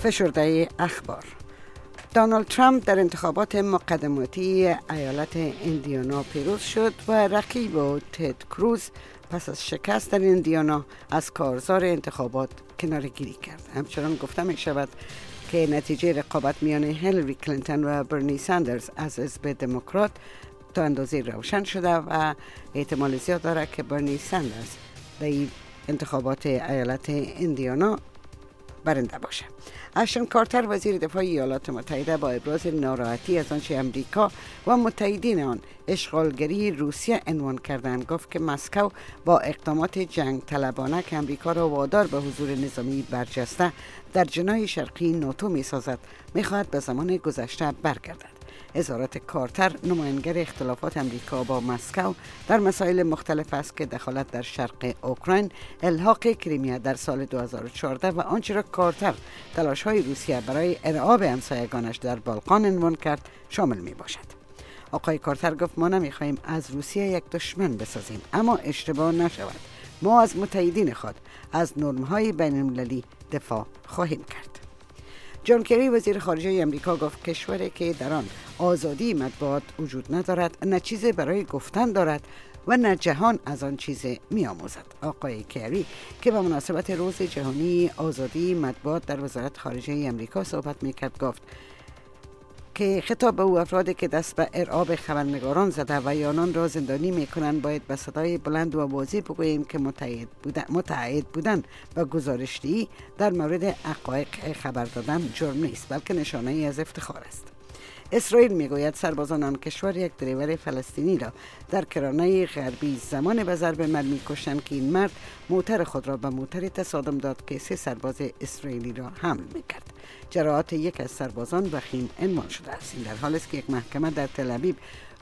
فشرده اخبار. دانالد ترامپ در انتخابات مقدماتی ایالت ایندیانا پیروز شد و رقیب او تد کروز پس از شکست در ایندیانا از کارزار انتخابات کنار گیری کرد. همچنان گفته می شود که نتیجه رقابت میان هیلری کلینتون و برنی ساندرز از حزب دموکرات تا اندازه روشن شده و احتمال زیاد دارد که برنی ساندرز در انتخابات ایالت ایندیانا برنده باشه. اشتون کارتر وزیر دفاع ایالات متحده با ابراز ناراحتی از آنچه امریکا و متحدین آن اشغالگری روسیه عنوان کردند گفت که مسکو با اقدامات جنگ طلبانه که امریکا را وادار به حضور نظامی برجسته در جنای شرقی ناتو می سازد می خواهد به زمان گذشته برگردد. اظهارات کارتر نماینگر اختلافات امریکا با مسکو در مسائل مختلف است که دخالت در شرق اوکراین الحاق کریمیا در سال 2014 و آنچه را کارتر تلاش های روسیه برای ارعاب همسایگانش در بالقان عنوان کرد شامل می باشد آقای کارتر گفت ما نمی‌خواهیم از روسیه یک دشمن بسازیم اما اشتباه نشود. ما از متحدین خود از نرم های بین المللی دفاع خواهیم کرد. جان کری وزیر خارجه امریکا گفت کشوری که در آن آزادی مطبوعات وجود ندارد نه چیزی برای گفتن دارد و نه جهان از آن چیز می آموزد آقای کری که به مناسبت روز جهانی آزادی مطبوعات در وزارت خارجه امریکا صحبت می کرد گفت که خطاب به او افرادی که دست به ارعاب خبرنگاران زده و یانان را زندانی می کنند باید به صدای بلند و واضح بگوییم که متعهد بودن, متعهد بودن و گزارشدهی در مورد حقایق خبر دادن جرم نیست بلکه نشانه ای از افتخار است. اسرائیل می‌گوید سربازان آن کشور یک دریور فلسطینی را در کرانه غربی زمان به ضرب مرمی که این مرد موتر خود را به موتر تصادم داد که سه سرباز اسرائیلی را حمل می‌کرد. جراحات یک از سربازان وخیم عنوان شده است. این در حال است که یک محکمه در تل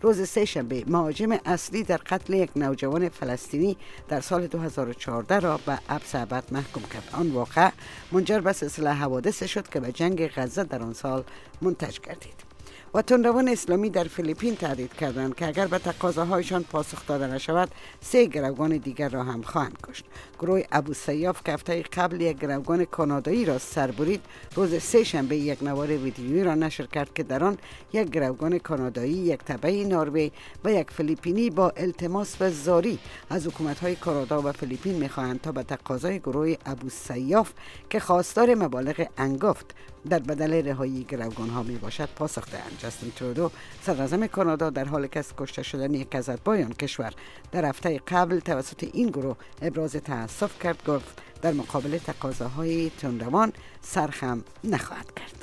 روز سه شنبه مهاجم اصلی در قتل یک نوجوان فلسطینی در سال 2014 را به حبس ابد محکوم کرد. آن واقع منجر به سلسله حوادث شد که به جنگ غزه در آن سال منتج گردید. و تندروان اسلامی در فیلیپین تهدید کردند که اگر به تقاضاهایشان پاسخ داده نشود سه گروگان دیگر را هم خواهند کشت. گروه ابو سیاف که هفته قبل یک گروگان کانادایی را سر برید روز سه شنبه یک نوار ویدیویی را نشر کرد که در آن یک گروگان کانادایی یک تبعی نروژ و یک فیلیپینی با التماس و زاری از حکومت های کانادا و فیلیپین می‌خواهند تا به تقاضای گروه ابو سیاف که خواستار مبالغ انگفت در بدل رهایی گروگان ها می باشد پاسخ دهند. جستین ترودو صدراعظم کانادا در حال که از کشته شدن یک از بایان کشور. در هفته قبل توسط این گروه ابراز تاسف کرد گفت در مقابل تقاضاهای تندروان سرخم نخواهد کرد.